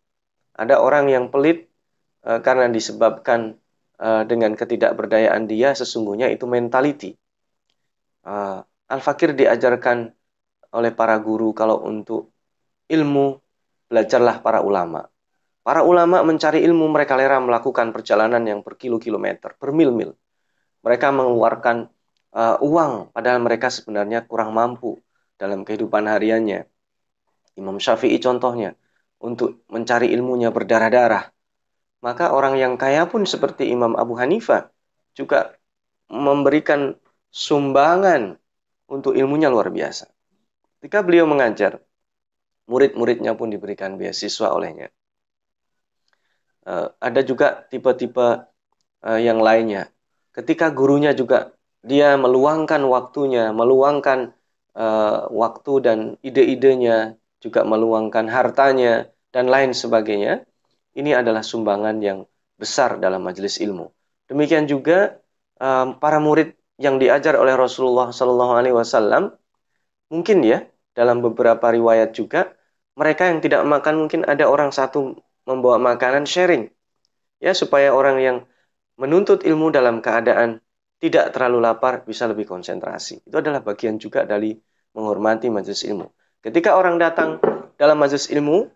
Ada orang yang pelit uh, karena disebabkan uh, dengan ketidakberdayaan dia sesungguhnya itu mentality. Uh, Al-Fakir diajarkan oleh para guru kalau untuk ilmu belajarlah para ulama. Para ulama mencari ilmu mereka rela melakukan perjalanan yang berkilo-kilometer, bermil-mil. Mereka mengeluarkan uh, uang, padahal mereka sebenarnya kurang mampu dalam kehidupan hariannya. Imam Syafi'i contohnya, untuk mencari ilmunya berdarah-darah. Maka orang yang kaya pun seperti Imam Abu Hanifah juga memberikan sumbangan untuk ilmunya luar biasa. Ketika beliau mengajar, murid-muridnya pun diberikan beasiswa olehnya. Uh, ada juga tipe-tipe uh, yang lainnya. Ketika gurunya juga dia meluangkan waktunya, meluangkan uh, waktu dan ide-idenya, juga meluangkan hartanya dan lain sebagainya. Ini adalah sumbangan yang besar dalam majelis ilmu. Demikian juga um, para murid yang diajar oleh Rasulullah Wasallam, mungkin ya dalam beberapa riwayat juga mereka yang tidak makan mungkin ada orang satu membawa makanan sharing ya supaya orang yang menuntut ilmu dalam keadaan tidak terlalu lapar, bisa lebih konsentrasi. Itu adalah bagian juga dari menghormati majelis ilmu. Ketika orang datang dalam majelis ilmu,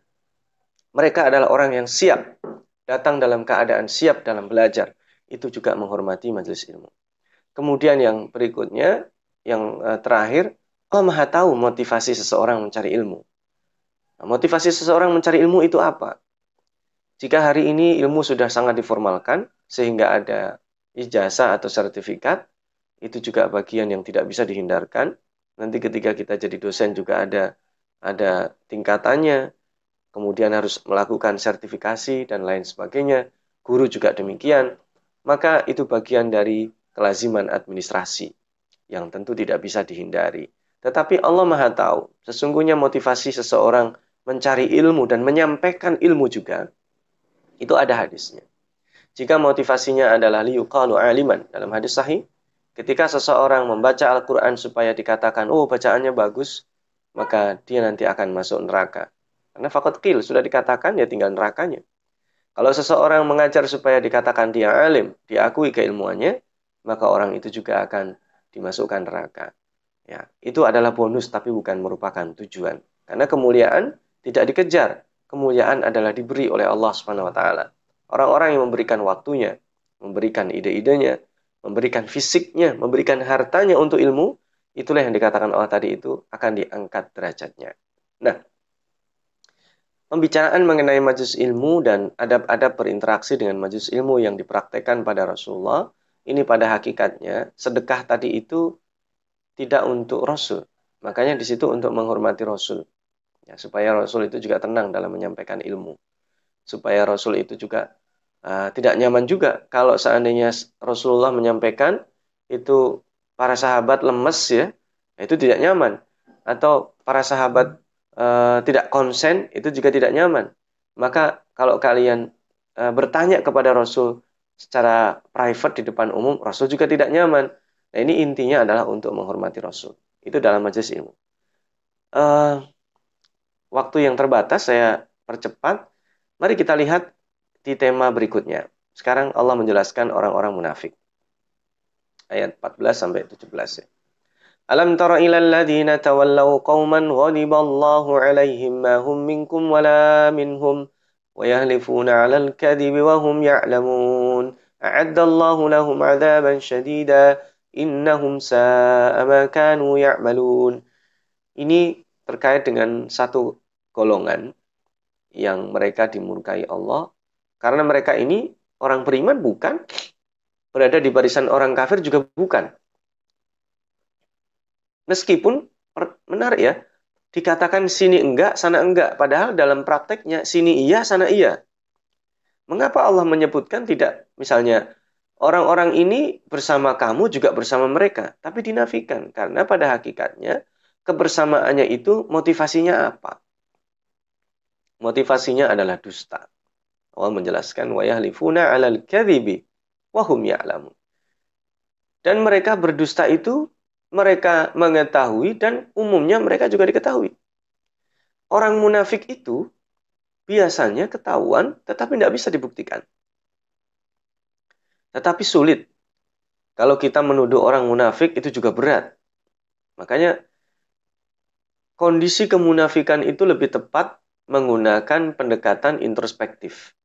mereka adalah orang yang siap, datang dalam keadaan siap dalam belajar. Itu juga menghormati majelis ilmu. Kemudian yang berikutnya, yang eh, terakhir, Allah Maha tahu motivasi seseorang mencari ilmu. Nah, motivasi seseorang mencari ilmu itu apa? Jika hari ini ilmu sudah sangat diformalkan, sehingga ada ijazah atau sertifikat itu juga bagian yang tidak bisa dihindarkan. Nanti ketika kita jadi dosen juga ada ada tingkatannya, kemudian harus melakukan sertifikasi dan lain sebagainya. Guru juga demikian. Maka itu bagian dari kelaziman administrasi yang tentu tidak bisa dihindari. Tetapi Allah Maha tahu, sesungguhnya motivasi seseorang mencari ilmu dan menyampaikan ilmu juga itu ada hadisnya. Jika motivasinya adalah liyuqalu aliman dalam hadis sahih, ketika seseorang membaca Al-Qur'an supaya dikatakan, "Oh, bacaannya bagus," maka dia nanti akan masuk neraka. Karena fakot kil sudah dikatakan ya tinggal nerakanya. Kalau seseorang mengajar supaya dikatakan dia alim, diakui keilmuannya, maka orang itu juga akan dimasukkan neraka. Ya, itu adalah bonus tapi bukan merupakan tujuan. Karena kemuliaan tidak dikejar, kemuliaan adalah diberi oleh Allah Subhanahu wa taala. Orang-orang yang memberikan waktunya, memberikan ide-idenya, memberikan fisiknya, memberikan hartanya untuk ilmu, itulah yang dikatakan Allah tadi itu akan diangkat derajatnya. Nah, pembicaraan mengenai majlis ilmu dan adab-adab berinteraksi dengan majlis ilmu yang dipraktekkan pada Rasulullah, ini pada hakikatnya sedekah tadi itu tidak untuk Rasul. Makanya di situ untuk menghormati Rasul. Ya, supaya Rasul itu juga tenang dalam menyampaikan ilmu. Supaya Rasul itu juga uh, tidak nyaman juga kalau seandainya Rasulullah menyampaikan itu para sahabat lemes ya, itu tidak nyaman. Atau para sahabat uh, tidak konsen, itu juga tidak nyaman. Maka kalau kalian uh, bertanya kepada Rasul secara private di depan umum, Rasul juga tidak nyaman. Nah ini intinya adalah untuk menghormati Rasul. Itu dalam majelis ilmu. Uh, waktu yang terbatas saya percepat. Mari kita lihat di tema berikutnya. Sekarang Allah menjelaskan orang-orang munafik. Ayat 14 sampai 17 ya. Alam tara ila alladhina tawallaw qauman ghadiballahu alaihim ma hum minkum wala minhum wa yahlifuna 'alal kadhibi wa hum ya'lamun. A'addallahu lahum 'adaban shadida innahum kanu ya'malun. Ini terkait dengan satu golongan yang mereka dimurkai Allah. Karena mereka ini orang beriman bukan berada di barisan orang kafir juga bukan. Meskipun menarik ya dikatakan sini enggak sana enggak. Padahal dalam prakteknya sini iya sana iya. Mengapa Allah menyebutkan tidak misalnya orang-orang ini bersama kamu juga bersama mereka tapi dinafikan karena pada hakikatnya kebersamaannya itu motivasinya apa Motivasinya adalah dusta. Allah menjelaskan wa yahlifuna 'alal kadhibi wa hum ya'lamun. Dan mereka berdusta itu mereka mengetahui dan umumnya mereka juga diketahui. Orang munafik itu biasanya ketahuan tetapi tidak bisa dibuktikan. Tetapi sulit. Kalau kita menuduh orang munafik itu juga berat. Makanya kondisi kemunafikan itu lebih tepat menggunakan pendekatan introspektif.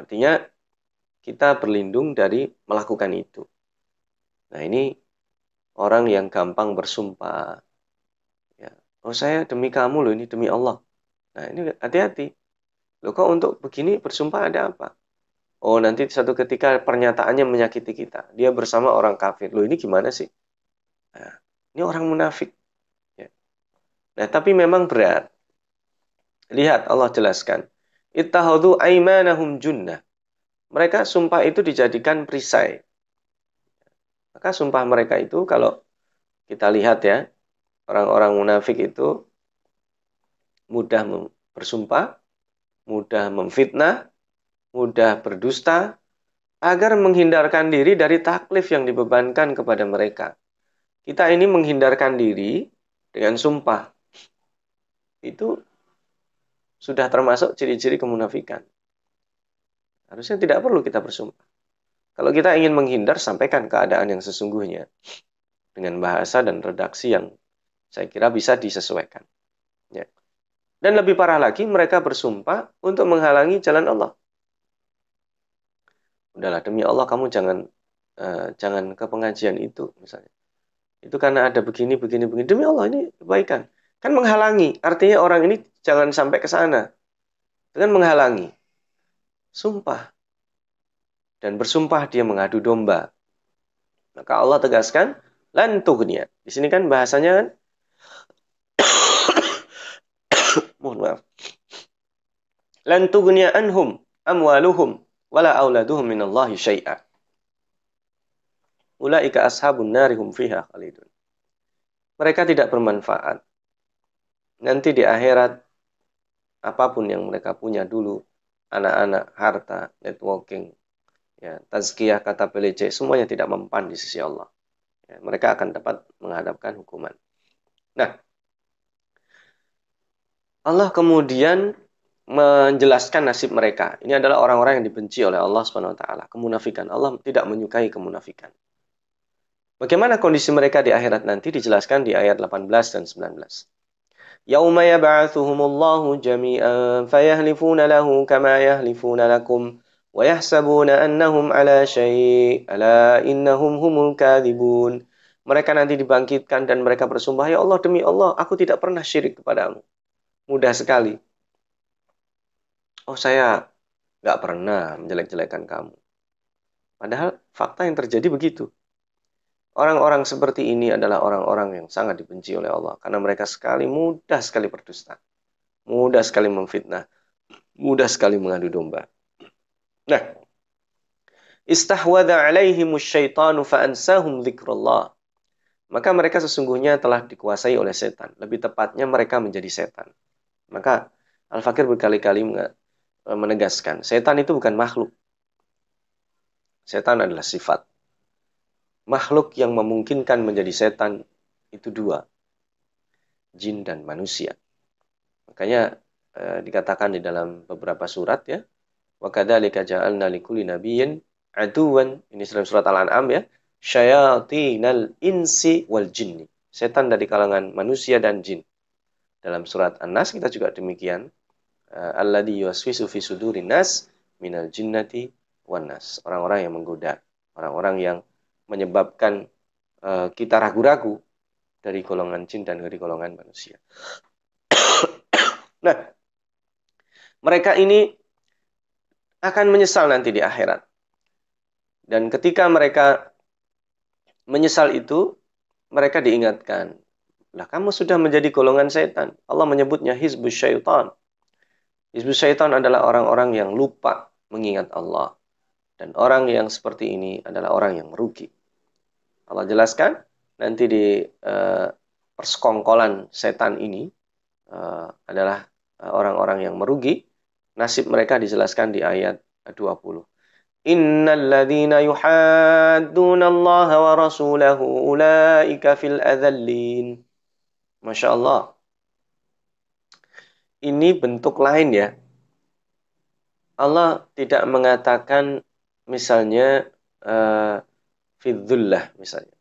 Artinya kita berlindung dari melakukan itu. Nah ini orang yang gampang bersumpah. Ya. Oh saya demi kamu loh ini demi Allah. Nah ini hati-hati. Loh kok untuk begini bersumpah ada apa? Oh nanti satu ketika pernyataannya menyakiti kita. Dia bersama orang kafir. Loh ini gimana sih? Nah, ini orang munafik. Ya. Nah tapi memang berat. Lihat Allah jelaskan. Ittahadu aimanahum junnah. Mereka sumpah itu dijadikan perisai. Maka sumpah mereka itu kalau kita lihat ya, orang-orang munafik itu mudah bersumpah, mudah memfitnah, mudah berdusta, agar menghindarkan diri dari taklif yang dibebankan kepada mereka. Kita ini menghindarkan diri dengan sumpah. Itu sudah termasuk ciri-ciri kemunafikan. Harusnya tidak perlu kita bersumpah. Kalau kita ingin menghindar, sampaikan keadaan yang sesungguhnya dengan bahasa dan redaksi yang saya kira bisa disesuaikan. Ya. Dan lebih parah lagi, mereka bersumpah untuk menghalangi jalan Allah. Udahlah demi Allah kamu jangan uh, jangan ke pengajian itu misalnya. Itu karena ada begini begini begini demi Allah ini kebaikan. Kan menghalangi. Artinya orang ini jangan sampai ke sana. Dengan menghalangi. Sumpah. Dan bersumpah dia mengadu domba. Maka Allah tegaskan, lantuhnya. Di sini kan bahasanya kan *coughs* mohon maaf. Lantughniya anhum amwaluhum wala auladuhum minallahi syai'a. Ulaika ashabun narihum fiha khalidun. Mereka tidak bermanfaat nanti di akhirat apa pun yang mereka punya dulu anak-anak harta networking ya tazkiyah kata PLC semuanya tidak mempan di sisi Allah ya, mereka akan dapat menghadapkan hukuman nah Allah kemudian menjelaskan nasib mereka. Ini adalah orang-orang yang dibenci oleh Allah Subhanahu wa taala, kemunafikan. Allah tidak menyukai kemunafikan. Bagaimana kondisi mereka di akhirat nanti dijelaskan di ayat 18 dan 19. Yauma yab'atsuhumullahu jami'an fayahlifuna lahu kama yahlifuna lakum wa yahsabuna annahum ala syai' ala innahum humul kadhibun. Mereka nanti dibangkitkan dan mereka bersumpah, "Ya Allah, demi Allah, aku tidak pernah syirik kepadamu." Mudah sekali Oh, saya nggak pernah menjelek-jelekan kamu. Padahal fakta yang terjadi begitu. Orang-orang seperti ini adalah orang-orang yang sangat dibenci oleh Allah karena mereka sekali mudah sekali berdusta, mudah sekali memfitnah, mudah sekali mengadu domba. Nah, istahwada alaihimus syaitanu fa'ansahum dzikrullah. Maka mereka sesungguhnya telah dikuasai oleh setan. Lebih tepatnya mereka menjadi setan. Maka Al-Fakir berkali-kali menegaskan, setan itu bukan makhluk. Setan adalah sifat makhluk yang memungkinkan menjadi setan itu dua, jin dan manusia. Makanya eh, dikatakan di dalam beberapa surat ya, wa kadzalika ja'alna likulli nabiyyin aduwan, ini dalam surat Al-An'am ya, syayatinal insi wal. Setan dari kalangan manusia dan jin. Dalam surat An-Nas kita juga demikian. Eh, alladhi yuwaswisu fi sudurin nas minal jinnati wan nas. Orang-orang yang menggoda, orang-orang yang menyebabkan uh, kita ragu-ragu dari golongan jin dan dari golongan manusia. nah, mereka ini akan menyesal nanti di akhirat. Dan ketika mereka menyesal itu, mereka diingatkan, lah kamu sudah menjadi golongan setan. Allah menyebutnya hizbus syaitan. Hizbus syaitan adalah orang-orang yang lupa mengingat Allah. Dan orang yang seperti ini adalah orang yang merugi. Allah jelaskan nanti di uh, persekongkolan setan ini uh, adalah eh, orang-orang yang merugi. Nasib mereka dijelaskan di ayat 20. Innal ladzina yuhadduna Allah wa rasulahu ulaika fil adzallin. Masya Allah. Ini bentuk lain ya. Allah tidak mengatakan misalnya uh, fidzullah misalnya.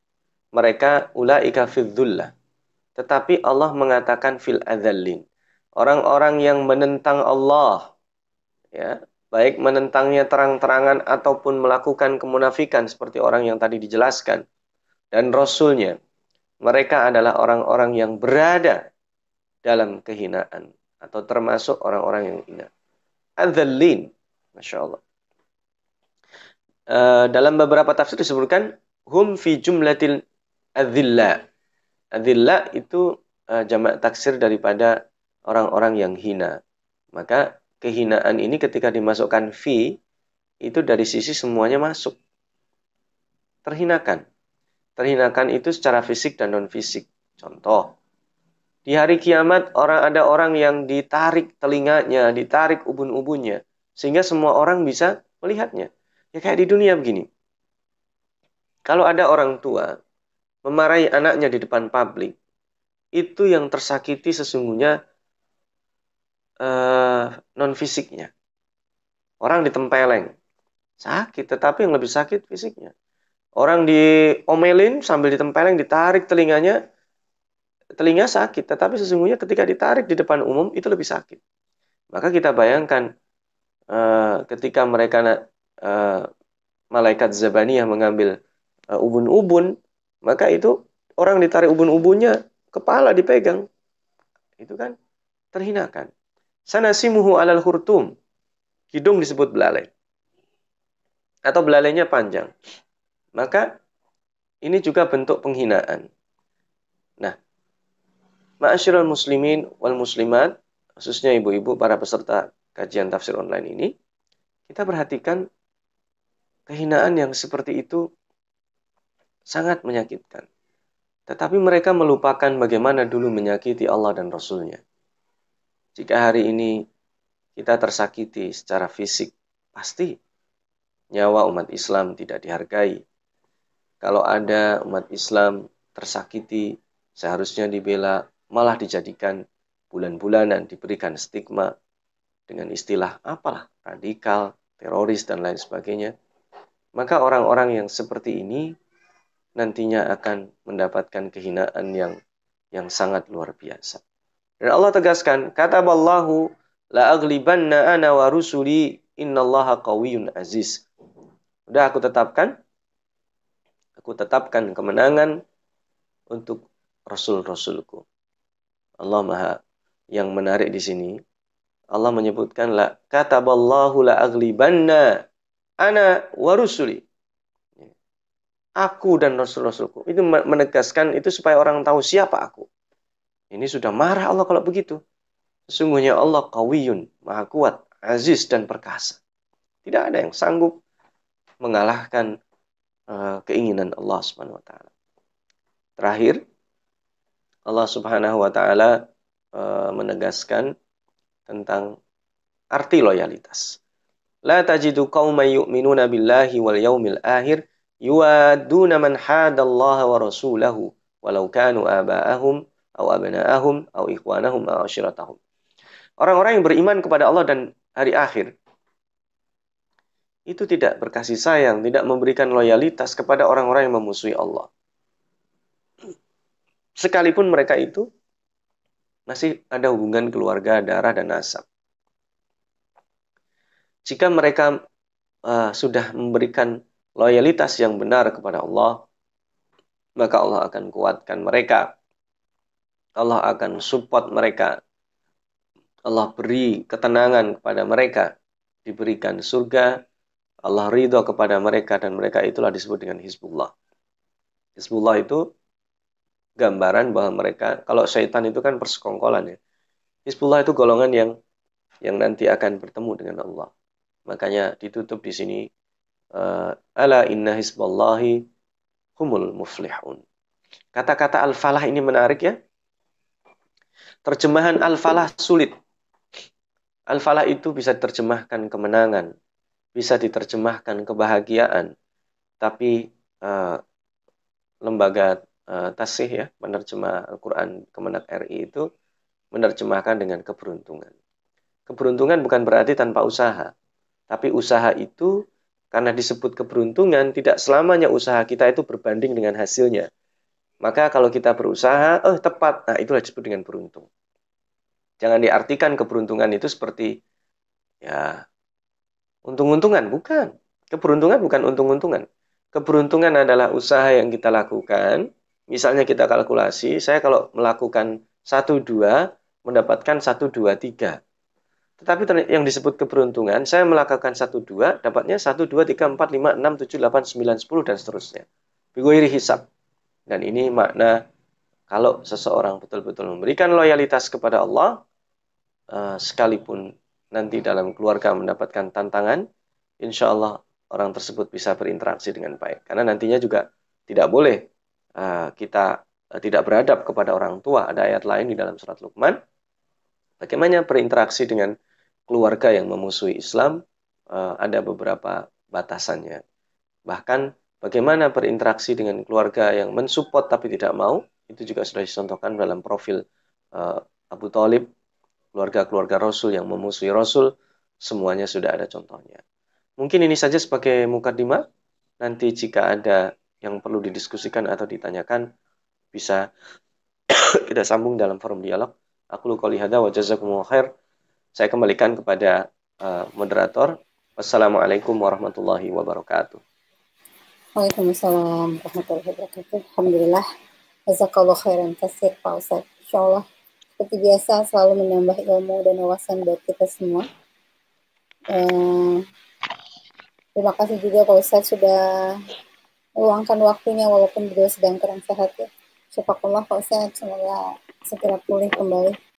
Mereka ulaika fidzullah. Tetapi Allah mengatakan fil adzallin. Orang-orang yang menentang Allah ya, baik menentangnya terang-terangan ataupun melakukan kemunafikan seperti orang yang tadi dijelaskan dan rasulnya. Mereka adalah orang-orang yang berada dalam kehinaan atau termasuk orang-orang yang hina. Adzallin. Masya Allah. Uh, dalam beberapa tafsir disebutkan hum fi jumlatil adzilla. Adzilla itu uh, jamak taksir daripada orang-orang yang hina. Maka kehinaan ini ketika dimasukkan fi itu dari sisi semuanya masuk. Terhinakan. Terhinakan itu secara fisik dan non fisik. Contoh, di hari kiamat orang ada orang yang ditarik telinganya, ditarik ubun-ubunnya sehingga semua orang bisa melihatnya. Ya kayak di dunia begini. Kalau ada orang tua memarahi anaknya di depan publik, itu yang tersakiti sesungguhnya uh, eh, non fisiknya. Orang ditempeleng, sakit, tetapi yang lebih sakit fisiknya. Orang diomelin sambil ditempeleng, ditarik telinganya, telinga sakit, tetapi sesungguhnya ketika ditarik di depan umum itu lebih sakit. Maka kita bayangkan uh, ketika mereka uh, malaikat Zabaniyah mengambil uh, ubun-ubun, maka itu orang ditarik ubun-ubunnya, kepala dipegang. Itu kan terhinakan. Sanasimuhu alal hurtum. Hidung disebut belalai. Atau belalainya panjang. Maka ini juga bentuk penghinaan. Ma'asyiral muslimin wal muslimat, khususnya ibu-ibu para peserta kajian tafsir online ini, kita perhatikan kehinaan yang seperti itu sangat menyakitkan. Tetapi mereka melupakan bagaimana dulu menyakiti Allah dan Rasulnya. Jika hari ini kita tersakiti secara fisik, pasti nyawa umat Islam tidak dihargai. Kalau ada umat Islam tersakiti, seharusnya dibela, malah dijadikan bulan-bulanan, diberikan stigma dengan istilah apalah, radikal, teroris, dan lain sebagainya. Maka orang-orang yang seperti ini nantinya akan mendapatkan kehinaan yang yang sangat luar biasa. Dan Allah tegaskan, kata Allahu la aglibanna ana wa rusuli innallaha qawiyyun aziz. Udah aku tetapkan aku tetapkan kemenangan untuk rasul-rasulku. Allah Maha yang menarik di sini. Allah menyebutkan la kataballahu la aglibanna ana wa rusuli. Aku dan rasul-rasulku. Itu menegaskan itu supaya orang tahu siapa aku. Ini sudah marah Allah kalau begitu. Sesungguhnya Allah kawiyun, maha kuat, aziz dan perkasa. Tidak ada yang sanggup mengalahkan uh, keinginan Allah Subhanahu wa taala. Terakhir, Allah Subhanahu wa taala uh, menegaskan tentang arti loyalitas. La tajidu qauman yu'minuna billahi wal yaumil akhir yuwaduna man hadallaha wa rasulahu walau kanu aba'ahum au abna'ahum au ikhwanahum au asyiratahum. Orang-orang yang beriman kepada Allah dan hari akhir itu tidak berkasih sayang, tidak memberikan loyalitas kepada orang-orang yang memusuhi Allah. Sekalipun mereka itu masih ada hubungan keluarga, darah, dan nasab. Jika mereka uh, sudah memberikan loyalitas yang benar kepada Allah, maka Allah akan kuatkan mereka Allah akan support mereka. Allah beri ketenangan kepada mereka. Diberikan surga. Allah ridho kepada mereka dan mereka itulah disebut dengan Hizbullah. Hizbullah itu gambaran bahwa mereka, kalau syaitan itu kan persekongkolan ya. Hizbullah itu golongan yang yang nanti akan bertemu dengan Allah. Makanya ditutup di sini uh, ala inna hizballahi humul muflihun. Kata-kata al-falah ini menarik ya. Terjemahan al-falah sulit. Al-falah itu bisa diterjemahkan kemenangan, bisa diterjemahkan kebahagiaan. Tapi uh, lembaga uh, tasih ya, menerjemah Al-Quran Kemenak RI itu menerjemahkan dengan keberuntungan. Keberuntungan bukan berarti tanpa usaha. Tapi usaha itu karena disebut keberuntungan, tidak selamanya usaha kita itu berbanding dengan hasilnya. Maka kalau kita berusaha, oh tepat, nah itulah disebut dengan beruntung. Jangan diartikan keberuntungan itu seperti ya untung-untungan, bukan. Keberuntungan bukan untung-untungan. Keberuntungan adalah usaha yang kita lakukan. Misalnya kita kalkulasi, saya kalau melakukan 1 2 mendapatkan 1 2 3. Tetapi yang disebut keberuntungan, saya melakukan 1 2 dapatnya 1 2 3 4 5 6 7 8 9 10 dan seterusnya. Biguiri hisab. Dan ini makna kalau seseorang betul-betul memberikan loyalitas kepada Allah, uh, sekalipun nanti dalam keluarga mendapatkan tantangan, insya Allah orang tersebut bisa berinteraksi dengan baik. Karena nantinya juga tidak boleh uh, kita uh, tidak beradab kepada orang tua. Ada ayat lain di dalam surat Luqman. Bagaimana berinteraksi dengan keluarga yang memusuhi Islam, uh, ada beberapa batasannya. Bahkan Bagaimana berinteraksi dengan keluarga yang mensupport tapi tidak mau, itu juga sudah dicontohkan dalam profil Abu Talib, keluarga-keluarga Rasul yang memusuhi Rasul, semuanya sudah ada contohnya. Mungkin ini saja sebagai mukadimah. Nanti jika ada yang perlu didiskusikan atau ditanyakan, bisa *coughs* kita sambung dalam forum dialog. Aku luka lihada wa jazakumullah khair. Saya kembalikan kepada uh, moderator. Wassalamualaikum warahmatullahi wabarakatuh. Waalaikumsalam warahmatullahi wabarakatuh. Alhamdulillah. Jazakallah khairan kasir Pak Ustaz. Insya Allah seperti biasa selalu menambah ilmu dan wawasan buat kita semua. Eh, terima kasih juga Pak Ustaz sudah meluangkan waktunya walaupun beliau sedang kurang sehat ya. Syafakullah Pak Ustaz, semoga segera pulih kembali.